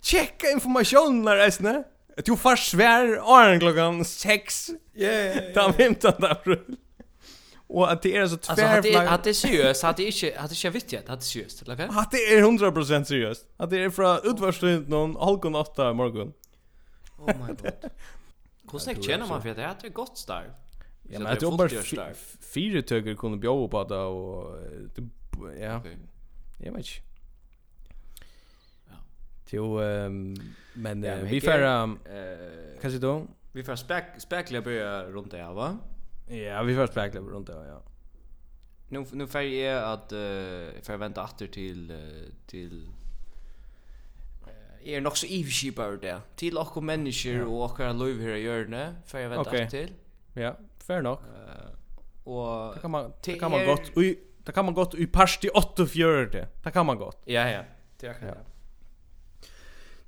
Checka informationen där resten. Du får svär åren klockan 6. Yeah. Ta 15 april. Och att det är så tvärflag. Alltså att det är seriöst, att det inte att det är viktigt, att det är seriöst, eller vad? Att det är 100% seriöst. Att det är från utvarstund någon halkon 8 morgon. Oh my god. Kostnack tjänar man för det här är gott starv. Ja, men jag tror bara fyra tögger kunde bjóða på det och ja. Jag vet inte. Jo, um, men ja, vi får eh kanske då vi får spek spekla börja runt det här va? Ja, vi får spekla runt det ja. Nu nu får jag att uh, får vänta åter till uh, till är nog så ivrig på det. Till och kom människor och och kan lov här gör det för jag väntar okay. till. Ja, fair nog. Eh och det kan man det kan man gott. Oj, Det kan man gott i parsti 8 fjörde. Det kan man gott. Ja ja. Det kan. Ja.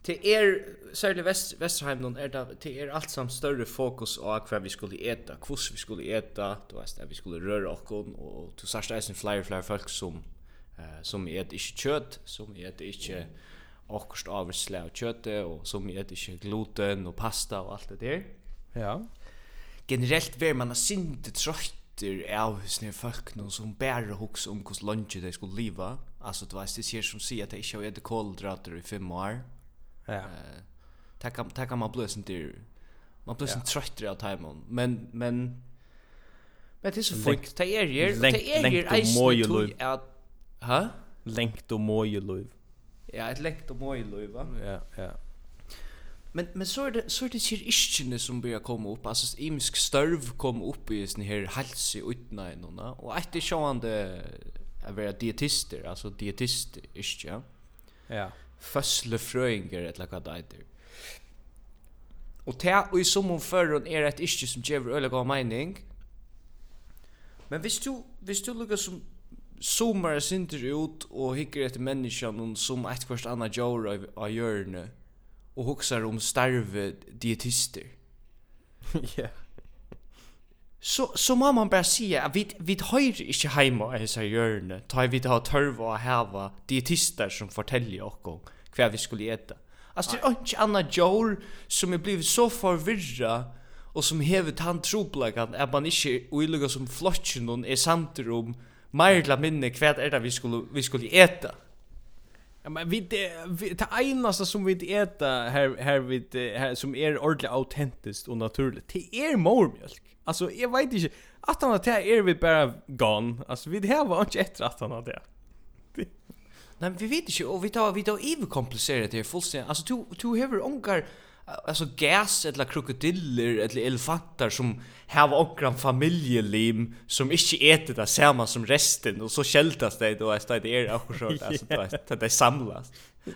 Til er, särskilt vest, Vesterheim någon er det, til er alt samt større fokus på hva vi skulle eta, hur vi skulle eta, du är at vi skulle røre okkon, og du sørste eisen flere flyer flyer folk som, eh som et inte kött, som et ikke okkurst avsle av kjøttet, og som et inte gluten og pasta og alt det der. Ja. Generelt ver man a sinte trøyt av avhusne folk noen som bare hoks om hvordan lunge de skulle leva. Altså, det var det ser som sier at de ikke har etter koldrater i fem år. Ja. Uh, det kan, det kan man bli sånn til, man blir sånn trøttere av timon. Men, men, men det er så folk, det er her, det er her eisen tog at, hæ? Lengt og måje Ja, et lengt og måje va? Ja, ja. Men men så är det så är det kyrr ischne som börjar komma upp. Alltså imsk störv kom upp i sån här hals i utna i och att det sjåande är vara dietister, alltså dietist isch ja. Ja. Fösle fröingar eller vad det heter. Och det och i som hon förrun är ett isch som ger öliga god mening. Men visst du visst du lukar som zoomar sinter ut og hikker etter menneskene som ett först annet gjør av hjørnet och huxar om starve dietister. Ja. yeah. Så så må man bara säga att vi vi höjer inte hemma i så hjörne. Ta vi det har törv och häva dietister som fortäljer och kvar vi skulle äta. Alltså det är inte Anna Joel som är blivit så förvirrad och som hever han troplagan att man inte oiluga som flotchen hon är samt om mer eller mindre kvärt är det vi skulle vi skulle äta men vi det einaste som vi äta här här vi här som är ordentligt autentiskt och naturligt. Det är mormjölk. Alltså jag vet inte att han att det är vi bara gone. Alltså vi det här var inte ett att han det. Nej, vi vet inte och vi tar vi tar evig komplicerat det fullständigt. Alltså du du har ongar alltså gas eller krokodiller eller elefanter som har också familjelim som inte äter det samma som resten och så skältas det då är det är också så alltså det det samlas.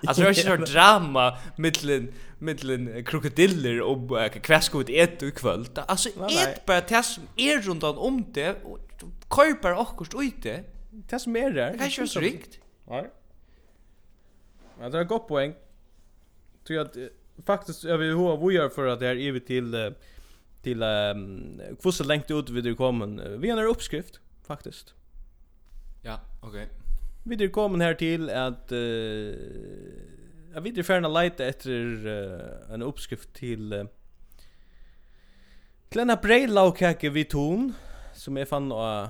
Alltså det är ju så drama mellan mellan krokodiller och kväskot ett och kväll. Alltså ett bara det som är runt om det och köper också ute. Det som är där. Det kanske är så rikt. Ja. Men det är gott poäng. Tror jag att faktiskt jag vill hur vad gör för att det är evigt till till um, hur så långt ut vi det kommer. Vi har en uppskrift faktiskt. Ja, okej. Okay. Vi det kommer här till att eh jag vet inte förna lite efter uh, en uppskrift till uh, Glenna Brejlaukake vid ton som är fan och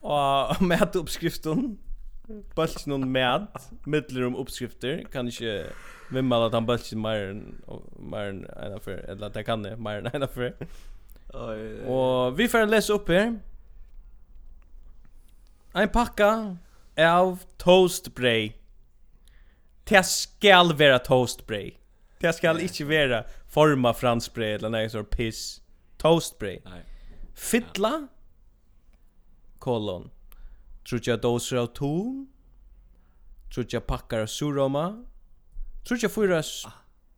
och med uppskriften bulk någon med mittlerum uppskrifter kan inte vimma alla han bulk mer mer ena för eller det kan det mer ena för. Och vi får läsa upp här. En pakka av toastbrød. Det skal være toastbrød. Det skal ikke være forma franskbrød eller noe sånt piss. Toastbrød. Fytla kolon Trutja doser av tom. Trutja pakkar av suroma. Trutja fyra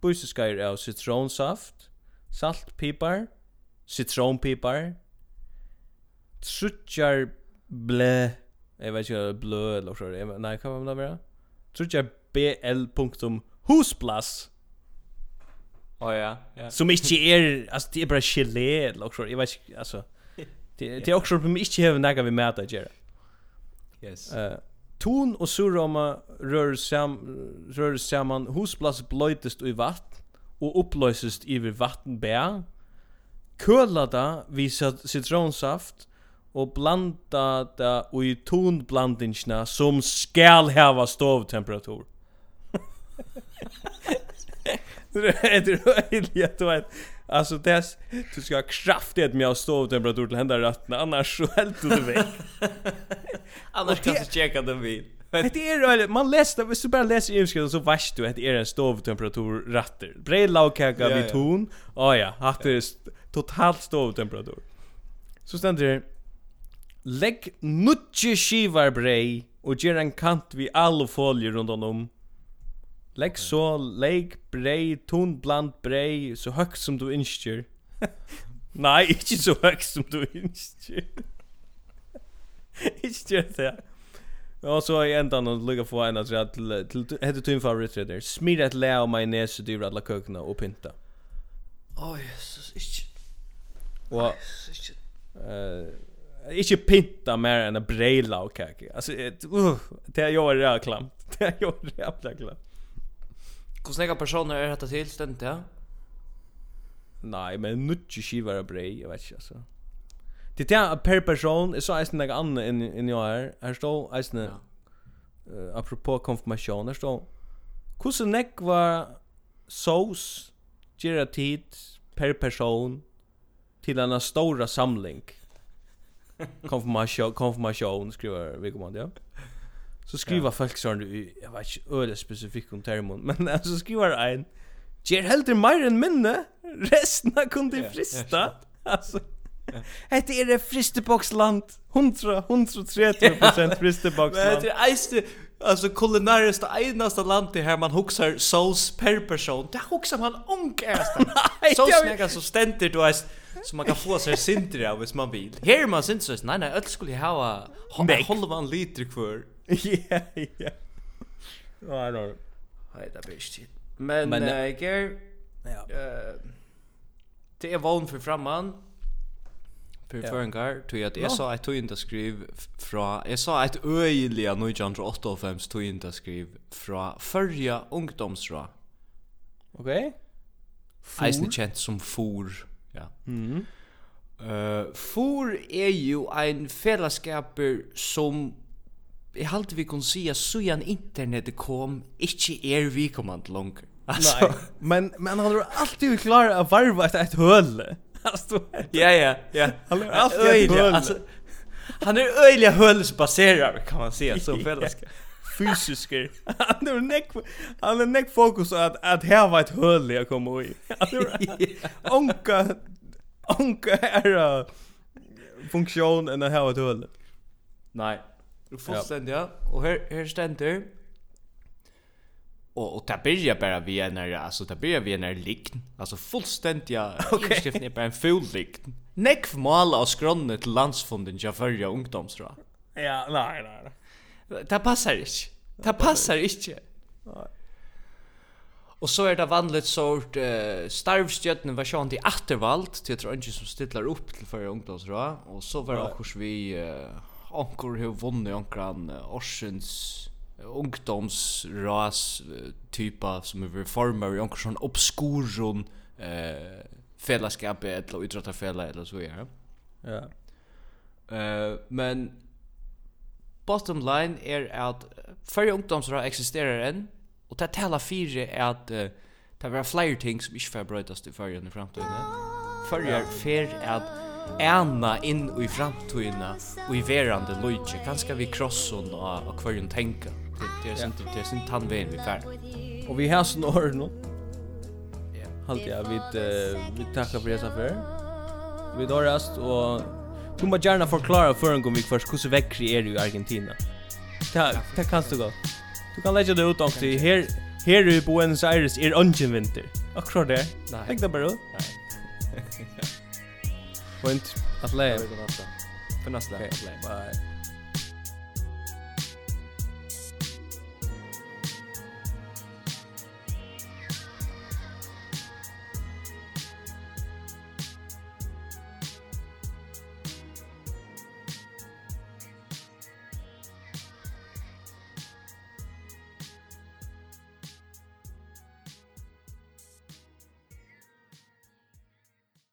busiskair av citronsaft. salt, pipar, Citronpipar. Trutjar ble... Jeg vet ikke, blø eller så. Nei, hva var det være? Trutjar bl.husplass. Oh, ja, ja. Som ikke er... Altså, det er bare gelé eller så. Jeg vet ikke, altså... Det det är också som mig har hevur vi med mæta gera. Yes. Eh Tun og surroma rör sam rör saman husplats bløytest i vatt og upplöses i vatnbær. Køla da vi sitronsaft og blanda da og i tunblandingsna som skal hava stovtemperatur. Det är det du vet. Alltså det du ska ha kraftigt med att stå temperatur till hända ratten annars så helt du vet. annars kan du checka den bil. Det är rörligt. Man läste, hvis du bara läser i så varst du att det är en stovtemperatur ratter. Bred lagkaka vid ton. Ja, ja. Att det är totalt stovtemperatur. Så ständer det Lägg nutje skivar brei och ger en kant vid all folie runt om Lägg så, lägg brei, ton bland brei, så högt som du innskjer. Nej, inte så högt som du innskjer. ikke det. Och så i endan og lägga få en at til, till till hette tun favorittredder. Smir et lea og majones og dyr alla køkna og pynta. pinta. oh, Jesus, ikke. Och eh ikke pinta mer än en breila og kake. Altså, uh, det er jo rea klamt. Det er jo jävla klamt. Hvordan lenge personer er dette til, stendt, ja? Nej, men nutje skivar av brej, jag vet inte, alltså. Det är per person, jeg så eisen noe annet enn än jag är. Här står, eisen, ja. uh, apropå konfirmation, här står hvordan nek var sås gjerra tid per person til en stora samling? Konfirmation, konfirmation, skriver Vigomand, ja så skriver folk sånn, jeg vet ikke øde spesifikk om termon, men så skriver en, Gjer heldur meir enn minne, resten av kundi frista. Altså, Hette er det fristeboksland 100-130% fristeboksland Men det er eiste Alltså kulinariskt det land landet her man huxar souls per person. Det huxar man onkast. Sås näga så ständer du veist. Så man kan få sig sinter av hvis man vill. Her er man sinter så nej nej öll skulle jag ha hålla man liter kvar. Ja ja. Nej då. Nej det blir shit. Men Men uh, jeg jag ja. eh det är vån för framman för ja. förengar tog jag att jag sa att tog skriv Fra jag sa att öjliga 1985 tog inte skriv Fra förra ungdomsra. Okej. Okay. Eisen kjent som for. Ja. Mhm. Mm Uh, for er jo ein fellesskaper som jeg halte vi kunne si at sujan internetet kom, ikke er vi kommand langer. Altså, Nei, men, men han har alltid klar av varva at et høl. Alltså, ja, ja, ja. Han er alltid ett höl. Alltså, han er öjliga hölsbaserad kan man säga som fällskap fysisker. Han är neck han är neck fokus att att här var ett höll jag kommer i. Onka onka är funktion än att här var ett höll. Nej. Du ja. Och här här ständer och och där blir jag bara vi när alltså där blir vi när likn alltså fullständiga okay. skriften är bara en full likn. Neck mal av skronnet till landsfonden jag förra ungdomsra. Ja, nej nej nej. Det passar inte. Det passar inte. Och så är det vanligt sort uh, starvstjötnen var sjön till Attervald till jeg tror ikke som stiller upp til förra ungdomsra och så var det också vi uh, ankor hur vunnet ankran uh, Orsens ungdomsras uh, typa som är reformer i ankor sånn obskuron eh fellesskapet eller idrottarfälla eller så är. Ja. Eh men bottom line er at fyrir ungdomsra eksisterar enn, og det tala fyrir er at uh, det var flere ting som ikke får brøytast i fyrre i framtiden. Fyrir fer at ena inn i framtiden og i verande loitje, kanskje vi krosson og, og hver tenka tenker. Det, det er sin, det er han tannveien vi fer. Og vi har snor nu. Halt jag vid uh, vi tackar för det som før. Vi dårest, och Du må gärna förklara för en gång först hur så väckri är i Argentina. Ta ta kan du gå. Du kan lägga det ut och det här här i Buenos Aires är ungen vinter. Och så där. Tänk det bara. Nej. Point att lägga. För nästa. För. Bye.